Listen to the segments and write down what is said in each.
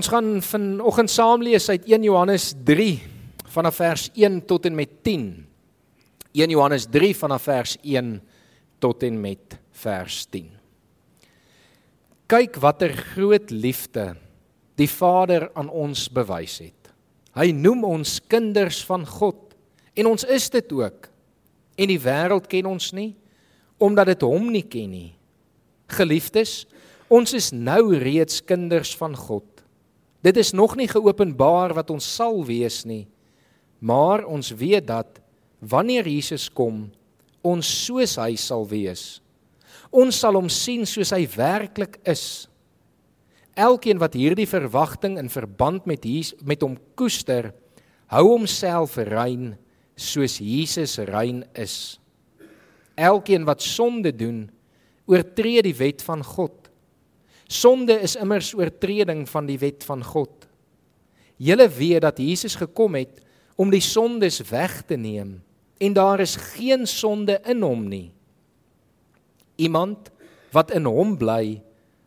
Ons gaan vanoggend saam lees uit 1 Johannes 3 vanaf vers 1 tot en met 10. 1 Johannes 3 vanaf vers 1 tot en met vers 10. Kyk watter groot liefde die Vader aan ons bewys het. Hy noem ons kinders van God en ons is dit ook. En die wêreld ken ons nie omdat dit hom nie ken nie. Geliefdes, ons is nou reeds kinders van God. Dit is nog nie geopenbaar wat ons sal wees nie. Maar ons weet dat wanneer Jesus kom, ons soos hy sal wees. Ons sal hom sien soos hy werklik is. Elkeen wat hierdie verwagting in verband met Jesus met hom koester, hou homself rein soos Jesus rein is. Elkeen wat sonde doen, oortree die wet van God. Sonde is immers oortreding van die wet van God. Julle weet dat Jesus gekom het om die sondes weg te neem en daar is geen sonde in hom nie. Iemand wat in hom bly,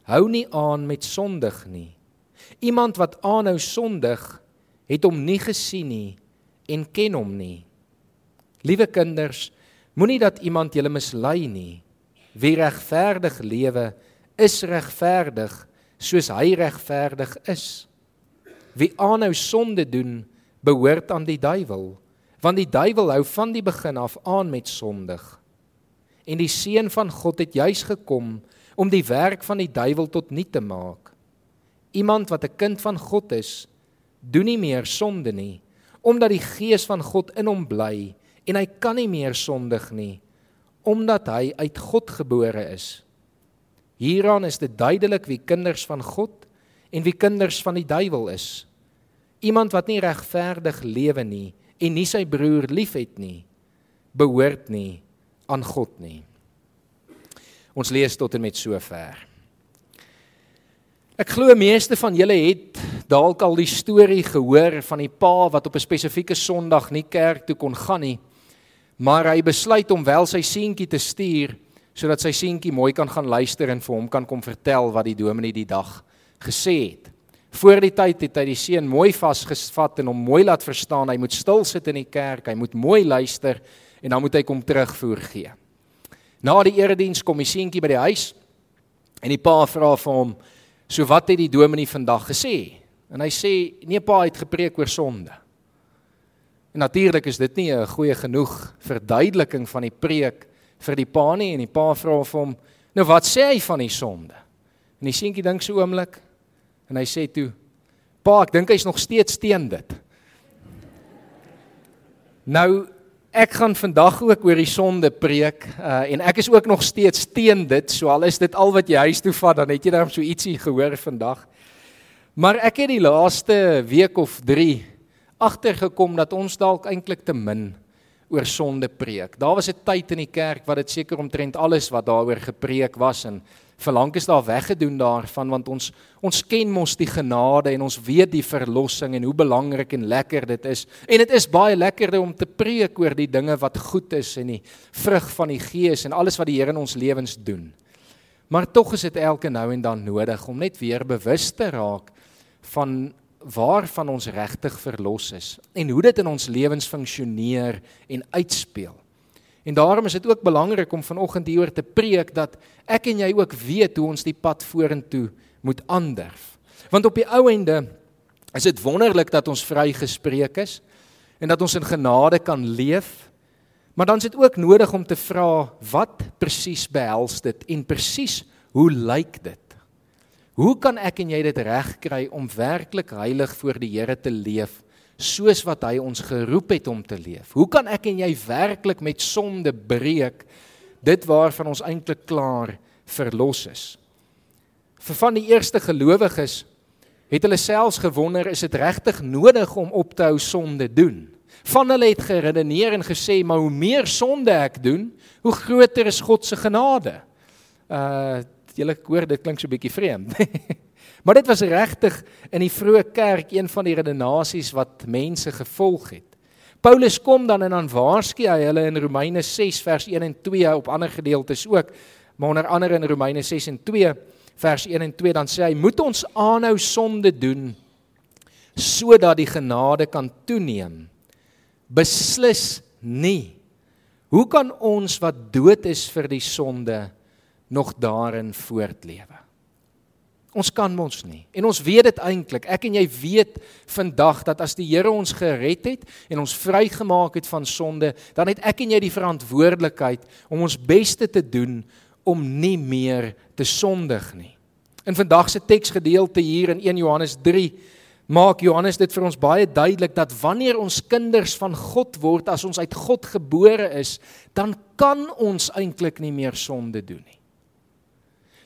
hou nie aan met sondig nie. Iemand wat aanhou sondig, het hom nie gesien nie en ken hom nie. Liewe kinders, moenie dat iemand julle mislei nie. Wie regverdig lewe, is regverdig soos hy regverdig is. Wie aanhou sonde doen, behoort aan die duiwel, want die duiwel hou van die begin af aan met sondig. En die seun van God het juis gekom om die werk van die duiwel tot nul te maak. Iemand wat 'n kind van God is, doen nie meer sonde nie, omdat die gees van God in hom bly en hy kan nie meer sondig nie, omdat hy uit God gebore is. Hieraan is dit duidelik wie kinders van God en wie kinders van die duiwel is. Iemand wat nie regverdig lewe nie en nie sy broer liefhet nie, behoort nie aan God nie. Ons lees tot en met sover. Ek glo meeste van julle het dalk al die storie gehoor van die pa wat op 'n spesifieke Sondag nie kerk toe kon gaan nie, maar hy besluit om wel sy seentjie te stuur sodat sy seentjie mooi kan gaan luister en vir hom kan kom vertel wat die dominee die dag gesê het. Voor die tyd het hy die seun mooi vasgevat en hom mooi laat verstaan hy moet stil sit in die kerk, hy moet mooi luister en dan moet hy kom terugvoer gee. Na die erediens kom die seentjie by die huis en die pa vra vir hom: "So wat het die dominee vandag gesê?" En hy sê: "Nee pa, hy het gepreek oor sonde." En natuurlik is dit nie 'n goeie genoeg verduideliking van die preek vir die pa nie en die pa vra vir hom, "Nou wat sê hy van die sonde?" En die seentjie dink so oomblik en hy sê toe, "Pa, ek dink hy's nog steeds teen dit." Nou ek gaan vandag ook oor die sonde preek uh, en ek is ook nog steeds teen dit, so al is dit al wat jy huis toe vat, dan het jy dan so ietsie gehoor vandag. Maar ek het die laaste week of 3 agtergekom dat ons dalk eintlik te min oor sonde preek. Daar was 'n tyd in die kerk wat dit seker omtrent alles wat daaroor gepreek was en verlang is daar weggedoen daarvan want ons ons ken mos die genade en ons weet die verlossing en hoe belangrik en lekker dit is. En dit is baie lekkerder om te preek oor die dinge wat goed is en die vrug van die Gees en alles wat die Here in ons lewens doen. Maar tog is dit elke nou en dan nodig om net weer bewus te raak van waarvan ons regtig verlos is en hoe dit in ons lewens funksioneer en uitspeel. En daarom is dit ook belangrik om vanoggend hieroor te preek dat ek en jy ook weet hoe ons die pad vorentoe moet aandurf. Want op die ou ende is dit wonderlik dat ons vrygespreek is en dat ons in genade kan leef. Maar dan is dit ook nodig om te vra wat presies behels dit en presies hoe lyk dit? Hoe kan ek en jy dit regkry om werklik heilig voor die Here te leef soos wat hy ons geroep het om te leef? Hoe kan ek en jy werklik met sonde breek dit waarvan ons eintlik klaar verlos is? Vir van die eerste gelowiges het hulle selfs gewonder is dit regtig nodig om op te hou sonde doen? Van hulle het geredeneer en gesê maar hoe meer sonde ek doen, hoe groter is God se genade. Uh julle hoor dit klink so bietjie vreemd. maar dit was regtig in die vroeë kerk een van die redenasies wat mense gevolg het. Paulus kom dan en dan waarsku hy hulle in Romeine 6 vers 1 en 2 op ander gedeeltes ook, maar onder andere in Romeine 6 en 2 vers 1 en 2 dan sê hy moet ons aanhou sonde doen sodat die genade kan toeneem. Beslis nie. Hoe kan ons wat dood is vir die sonde nog daarin voortlewe? Ons kan mos nie. En ons weet dit eintlik. Ek en jy weet vandag dat as die Here ons gered het en ons vrygemaak het van sonde, dan het ek en jy die verantwoordelikheid om ons beste te doen om nie meer te sondig nie. In vandag se teksgedeelte hier in 1 Johannes 3 maak Johannes dit vir ons baie duidelik dat wanneer ons kinders van God word, as ons uit God gebore is, dan kan ons eintlik nie meer sonde doen nie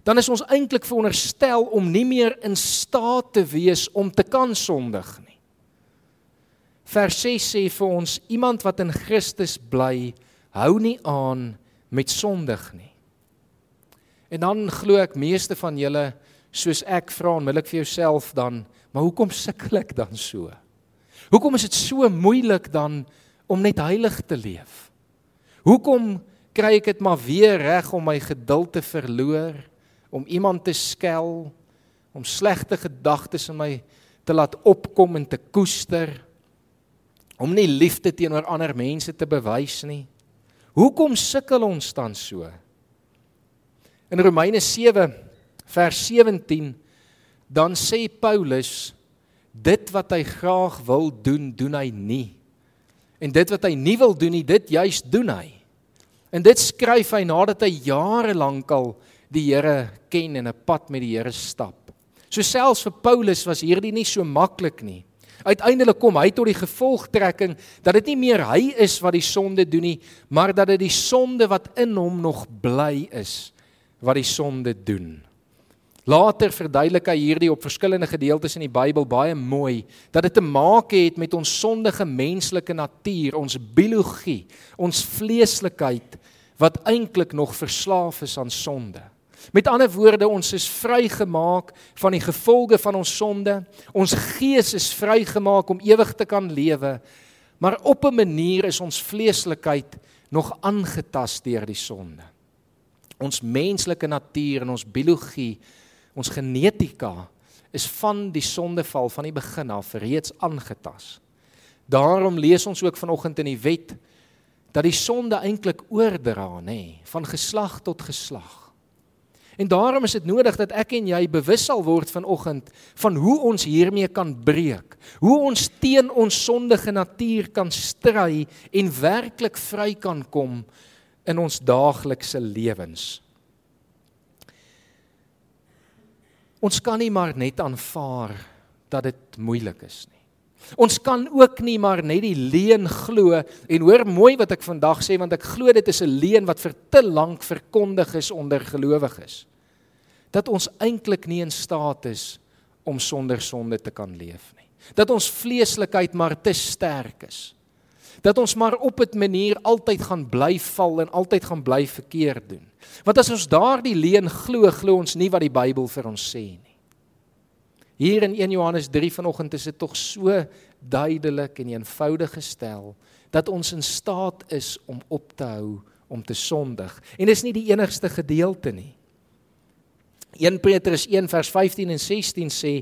dan is ons eintlik veronderstel om nie meer in staat te wees om te kan sondig nie. Vers 6 sê vir ons iemand wat in Christus bly, hou nie aan met sondig nie. En dan glo ek meeste van julle soos ek vra onmiddellik vir jouself dan, maar hoekom sukkel ek dan so? Hoekom is dit so moeilik dan om net heilig te leef? Hoekom kry ek dit maar weer reg om my geduld te verloor? Om iemand te skel, om slegte gedagtes in my te laat opkom en te koester, om nie liefde teenoor ander mense te bewys nie. Hoekom sukkel ons dan so? In Romeine 7 vers 17 dan sê Paulus dit wat hy graag wil doen, doen hy nie. En dit wat hy nie wil doen nie, dit juis doen hy. En dit skryf hy nadat hy jare lank al die Here ken en 'n pad met die Here stap. So selfs vir Paulus was hierdie nie so maklik nie. Uiteindelik kom hy tot die gevolgtrekking dat dit nie meer hy is wat die sonde doen nie, maar dat dit die sonde wat in hom nog bly is wat die sonde doen. Later verduidelik hy hierdie op verskillende gedeeltes in die Bybel baie mooi dat dit te maak het met ons sondige menslike natuur, ons biologie, ons vleeslikheid wat eintlik nog verslaaf is aan sonde. Met ander woorde, ons is vrygemaak van die gevolge van ons sonde. Ons gees is vrygemaak om ewig te kan lewe. Maar op 'n manier is ons vleeslikheid nog aangetast deur die sonde. Ons menslike natuur en ons biologie, ons genetika is van die sondeval van die begin af reeds aangetast. Daarom lees ons ook vanoggend in die wet dat die sonde eintlik oordra nê van geslag tot geslag. En daarom is dit nodig dat ek en jy bewus sal word vanoggend van hoe ons hiermee kan breek. Hoe ons teen ons sondige natuur kan stry en werklik vry kan kom in ons daaglikse lewens. Ons kan nie maar net aanvaar dat dit moeilik is nie. Ons kan ook nie maar net die leuen glo en hoor mooi wat ek vandag sê want ek glo dit is 'n leuen wat vir te lank verkondig is onder gelowiges. Dat ons eintlik nie in staat is om sonder sonde te kan leef nie. Dat ons vleeslikheid maar te sterk is. Dat ons maar op 'n manier altyd gaan bly val en altyd gaan bly verkeerd doen. Want as ons daardie leuen glo, glo ons nie wat die Bybel vir ons sê nie. Hier in 1 Johannes 3 vanoggend is dit tog so duidelik en eenvoudig gestel dat ons in staat is om op te hou om te sondig. En dis nie die enigste gedeelte nie. 1 Petrus 1 vers 15 en 16 sê: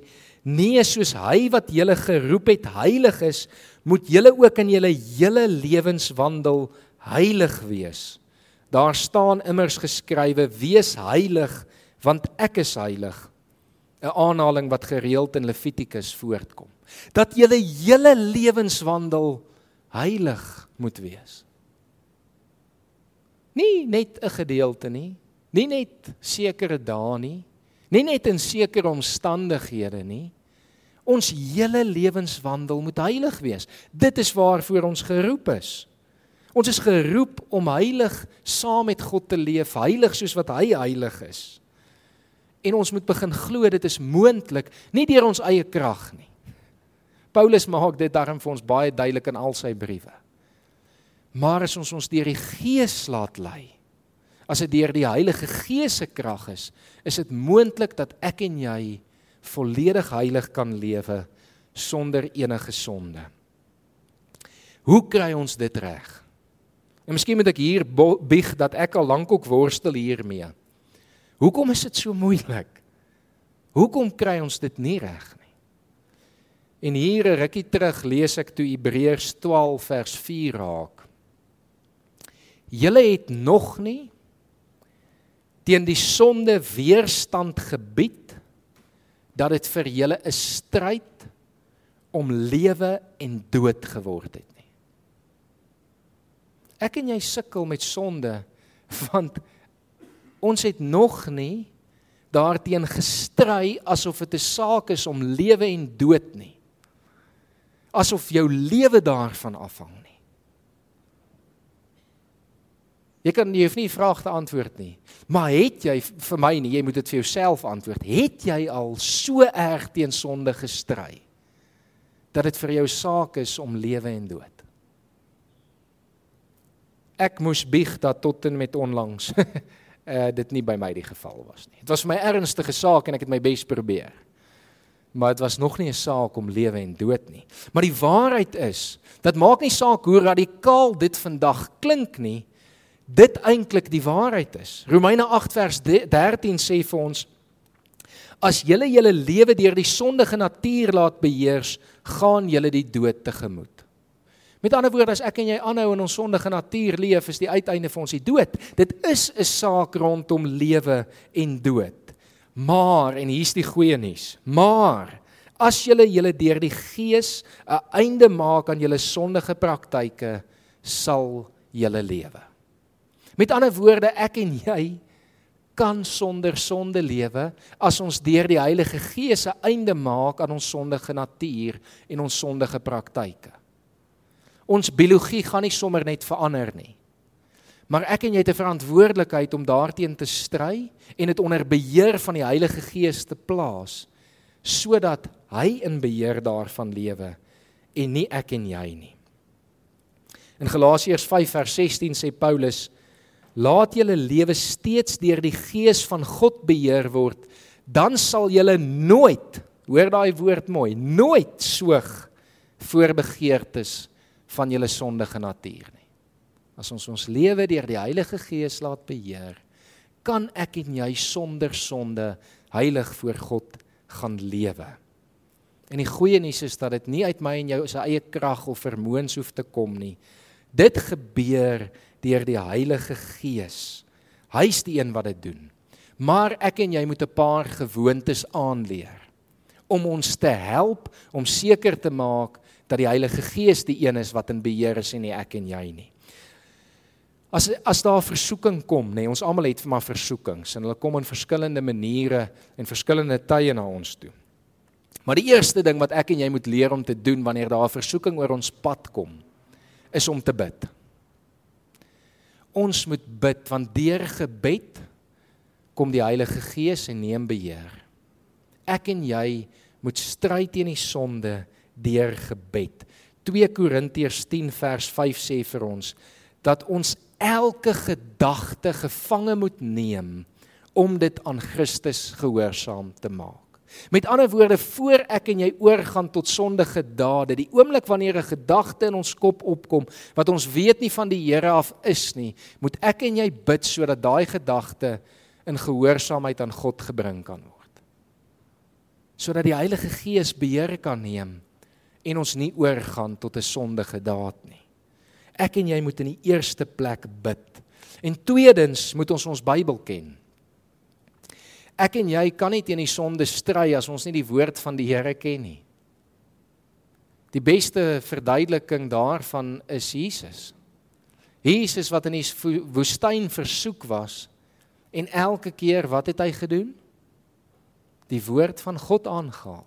"Nee, soos hy wat julle geroep het heilig is, moet julle ook in julle hele lewenswandel heilig wees." Daar staan immers geskrywe: "Wees heilig, want ek is heilig." 'n aanhaling wat gereeld in Levitikus voortkom. Dat julle hele lewenswandel heilig moet wees. Nie net 'n gedeelte nie, nie net sekere dae nie, nie net in sekere omstandighede nie. Ons hele lewenswandel moet heilig wees. Dit is waarvoor ons geroep is. Ons is geroep om heilig saam met God te leef, heilig soos wat hy heilig is en ons moet begin glo dit is moontlik nie deur ons eie krag nie. Paulus maak dit daarom vir ons baie duidelik in al sy briewe. Maar as ons ons deur die Gees laat lei, as dit deur die Heilige Gees se krag is, is dit moontlik dat ek en jy volledig heilig kan lewe sonder enige sonde. Hoe kry ons dit reg? En miskien moet ek hier bieg dat ek al lank ook worstel hiermee. Hoekom is dit so moeilik? Hoekom kry ons dit nie reg nie? En hier 'n rukkie terug lees ek toe Hebreërs 12 vers 4 raak. Julle het nog nie teen die sonde weerstand gebied dat dit vir julle 'n stryd om lewe en dood geword het nie. Ek en jy sukkel met sonde want ons het nog nie daarteen gestry asof dit 'n saak is om lewe en dood nie. Asof jou lewe daarvan afhang nie. Jy kan jy hoef nie vrae te antwoord nie. Maar het jy vir my nie, jy moet dit vir jouself antwoord. Het jy al so erg teen sonde gestry dat dit vir jou saak is om lewe en dood? Ek moes bieg dat tot en met onlangs uh dit nie by my die geval was nie. Dit was vir my ernstige saak en ek het my bes probeer. Maar dit was nog nie 'n saak om lewe en dood nie. Maar die waarheid is, dit maak nie saak hoe radikaal dit vandag klink nie, dit eintlik die waarheid is. Romeine 8 vers 13 sê vir ons as julle julle lewe deur die sondige natuur laat beheers, gaan julle die dood tegemoet. Met ander woorde, as ek en jy aanhou in ons sondige natuur leef, is die uiteinde vir ons die dood. Dit is 'n saak rondom lewe en dood. Maar en hier's die goeie nuus. Maar as julle julle deur die Gees 'n einde maak aan julle sondige praktyke, sal julle lewe. Met ander woorde, ek en jy kan sonder sonde lewe as ons deur die Heilige Gees 'n einde maak aan ons sondige natuur en ons sondige praktyke. Ons biologie gaan nie sommer net verander nie. Maar ek en jy het 'n verantwoordelikheid om daarteen te stry en dit onder beheer van die Heilige Gees te plaas sodat hy in beheer daarvan lewe en nie ek en jy nie. In Galasiërs 5 vers 16 sê Paulus: "Laat julle lewe steeds deur die Gees van God beheer word, dan sal julle nooit, hoor daai woord mooi, nooit soog voor begeertes van julle sondige natuur nie. As ons ons lewe deur die Heilige Gees laat beheer, kan ek en jy sonder sonde heilig voor God gaan lewe. En die goeie nuus is dat dit nie uit my en jou se eie krag of vermoëns hoef te kom nie. Dit gebeur deur die Heilige Gees. Hy's die een wat dit doen. Maar ek en jy moet 'n paar gewoontes aanleer om ons te help om seker te maak dat die Heilige Gees die een is wat in beheer is en nie ek en jy nie. As as daar versoeking kom, nê, nee, ons almal het maar versoekings en hulle kom in verskillende maniere en verskillende tye na ons toe. Maar die eerste ding wat ek en jy moet leer om te doen wanneer daar 'n versoeking oor ons pad kom, is om te bid. Ons moet bid want deur gebed kom die Heilige Gees en neem beheer. Ek en jy moet stry teen die sonde deur gebed. 2 Korintiërs 10 vers 5 sê vir ons dat ons elke gedagte gevange moet neem om dit aan Christus gehoorsaam te maak. Met ander woorde, voor ek en jy oorgaan tot sondige dade, die oomblik wanneer 'n gedagte in ons kop opkom wat ons weet nie van die Here af is nie, moet ek en jy bid sodat daai gedagte in gehoorsaamheid aan God gebring kan word. Sodat die Heilige Gees beheer kan neem en ons nie oorgaan tot 'n sondige daad nie. Ek en jy moet in die eerste plek bid. En tweedens moet ons ons Bybel ken. Ek en jy kan nie teen die sonde stry as ons nie die woord van die Here ken nie. Die beste verduideliking daarvan is Jesus. Jesus wat in die woestyn versoek was en elke keer wat het hy gedoen? Die woord van God aangehaal.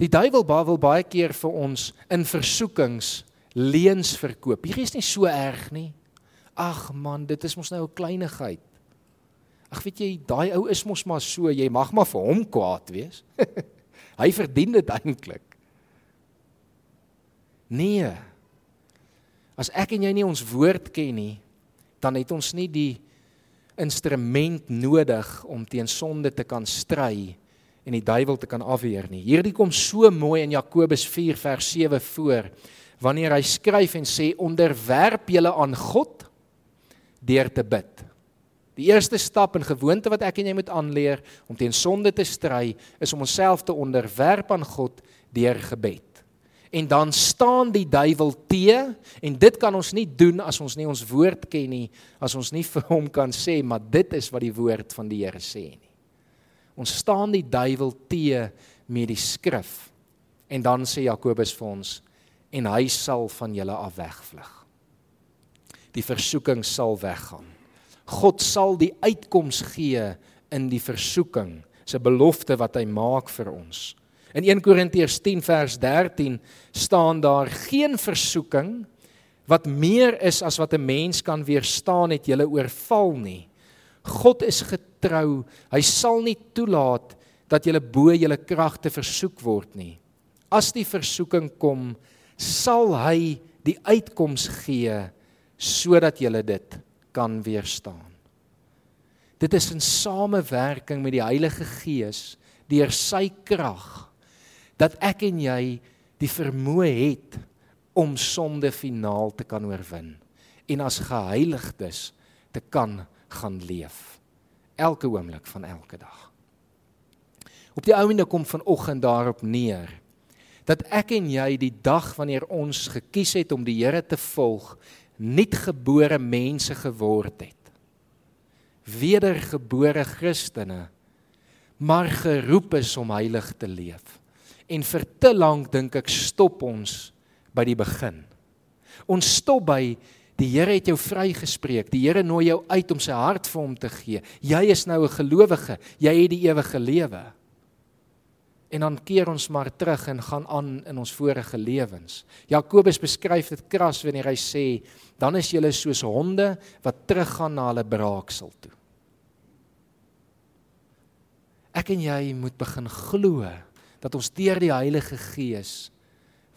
Die duiwel wil baie keer vir ons in versoekings leuns verkoop. Hier is nie so erg nie. Ag man, dit is mos nou 'n kleinigheid. Ag weet jy, daai ou is mos maar so, jy mag maar vir hom kwaad wees. Hy verdien dit eintlik. Nee. As ek en jy nie ons woord ken nie, dan het ons nie die instrument nodig om teen sonde te kan stry nie en die duiwel te kan afweer nie. Hierdie kom so mooi in Jakobus 4 vers 7 voor wanneer hy skryf en sê onderwerp julle aan God deur te bid. Die eerste stap in gewoonte wat ek en jy moet aanleer om teen sonde te stry, is om onsself te onderwerp aan God deur gebed. En dan staan die duiwel te en dit kan ons nie doen as ons nie ons woord ken nie, as ons nie vir hom kan sê maar dit is wat die woord van die Here sê nie. Ons staan die duiwel te met die skrif. En dan sê Jakobus vir ons en hy sal van julle af wegvlug. Die versoeking sal weggaan. God sal die uitkoms gee in die versoeking, se belofte wat hy maak vir ons. In 1 Korintiërs 10 vers 13 staan daar geen versoeking wat meer is as wat 'n mens kan weerstaan het julle oorval nie. God is getrou. Hy sal nie toelaat dat julle bo julle kragte versoek word nie. As die versoeking kom, sal hy die uitkoms gee sodat julle dit kan weerstaan. Dit is in samewerking met die Heilige Gees deur sy krag dat ek en jy die vermoë het om sonde finaal te kan oorwin en as geheiligdes te kan gaan leef elke oomblik van elke dag. Op die ouende kom vanoggend daarop neer dat ek en jy die dag wanneer ons gekies het om die Here te volg, nuutgebore mense geword het. Wedergebore Christene, maar geroep is om heilig te leef. En vir te lank dink ek stop ons by die begin. Ons stop by die Here het jou vrygespreek. Die Here nooi jou uit om sy hart vir hom te gee. Jy is nou 'n gelowige. Jy het die ewige lewe. En dan keer ons maar terug en gaan aan in ons vorige lewens. Jakobus beskryf dit kras wanneer hy sê, dan is julle soos honde wat teruggaan na hulle braaksel toe. Ek en jy moet begin glo dat ons deur die Heilige Gees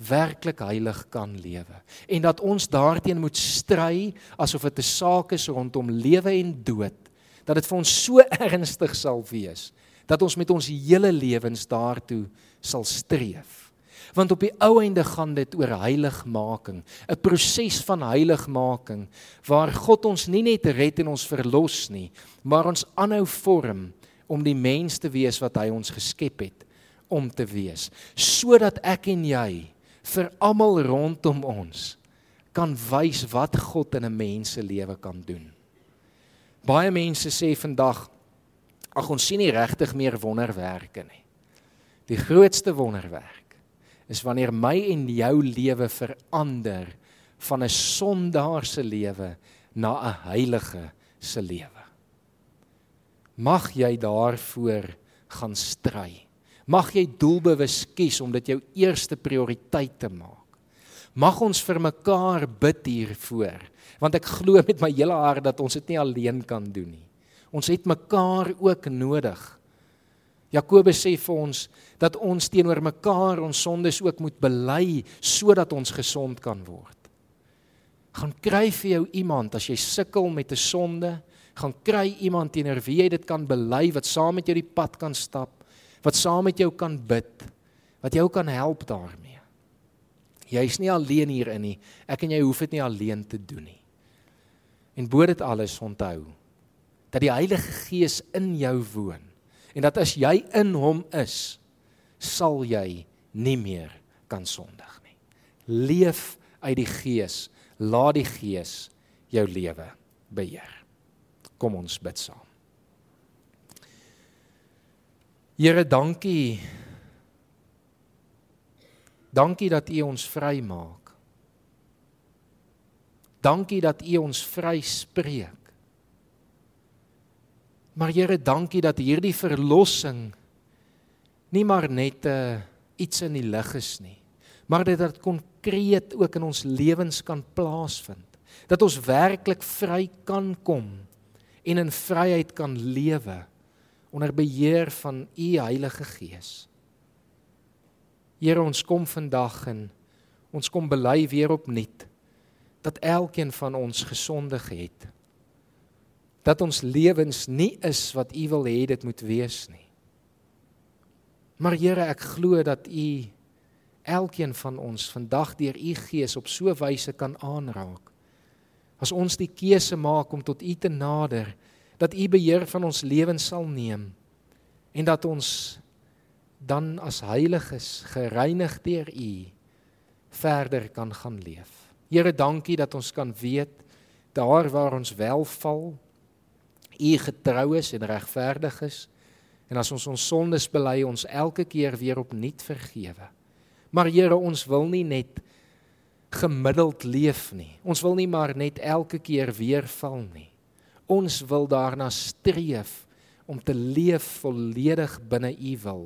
werklik heilig kan lewe en dat ons daarteen moet stry asof dit 'n saak is rondom lewe en dood dat dit vir ons so ernstig sal wees dat ons met ons hele lewens daartoe sal streef. Want op die ou einde gaan dit oor heiligmaking 'n proses van heiligmaking waar God ons nie net red en ons verlos nie maar ons aanhou vorm om die mens te wees wat hy ons geskep het om te wees sodat ek en jy vir almal rondom ons kan wys wat God in 'n mens se lewe kan doen. Baie mense sê vandag ag ons sien nie regtig meer wonderwerke nie. Die grootste wonderwerk is wanneer my en jou lewe verander van 'n sondaar se lewe na 'n heilige se lewe. Mag jy daarvoor gaan stry. Mag jy doelbewus kies om dit jou eerste prioriteit te maak. Mag ons vir mekaar bid hiervoor, want ek glo met my hele hart dat ons dit nie alleen kan doen nie. Ons het mekaar ook nodig. Jakobus sê vir ons dat ons teenoor mekaar ons sondes ook moet bely sodat ons gesond kan word. Gaan kry vir jou iemand as jy sukkel met 'n sonde, gaan kry iemand teenoor wie jy dit kan bely wat saam met jou die pad kan stap wat saam met jou kan bid, wat jou kan help daarmee. Jy's nie alleen hierin nie. Ek en jy hoef dit nie alleen te doen nie. En bo dit alles onthou dat die Heilige Gees in jou woon en dat as jy in hom is, sal jy nie meer kan sondig nie. Leef uit die Gees, laat die Gees jou lewe beheer. Kom ons bid saam. Here, dankie. Dankie dat U ons vrymaak. Dankie dat U ons vryspreek. Maar Here, dankie dat hierdie verlossing nie maar net 'n uh, iets in die lig is nie, maar dat dit konkreet ook in ons lewens kan plaasvind. Dat ons werklik vry kan kom en in vryheid kan lewe onder beheer van u Heilige Gees. Here ons kom vandag en ons kom bely weer opnuut dat elkeen van ons gesondig het. Dat ons lewens nie is wat u wil hê dit moet wees nie. Maar Here, ek glo dat u elkeen van ons vandag deur u Gees op so wyse kan aanraak. As ons die keuse maak om tot u te nader, dat U beheer van ons lewens sal neem en dat ons dan as heiliges gereinig deur U verder kan gaan leef. Here, dankie dat ons kan weet daar waar ons wel val, U getrou is en regverdig is en as ons ons sondes bely, ons elke keer weer opnuut vergewe. Maar Here, ons wil nie net gemiddeld leef nie. Ons wil nie maar net elke keer weer val nie. Ons wil daarna streef om te leef volledig binne U wil.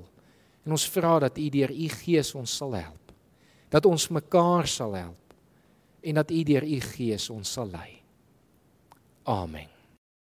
En ons vra dat U deur U Gees ons sal help. Dat ons mekaar sal help en dat U deur U Gees ons sal lei. Amen.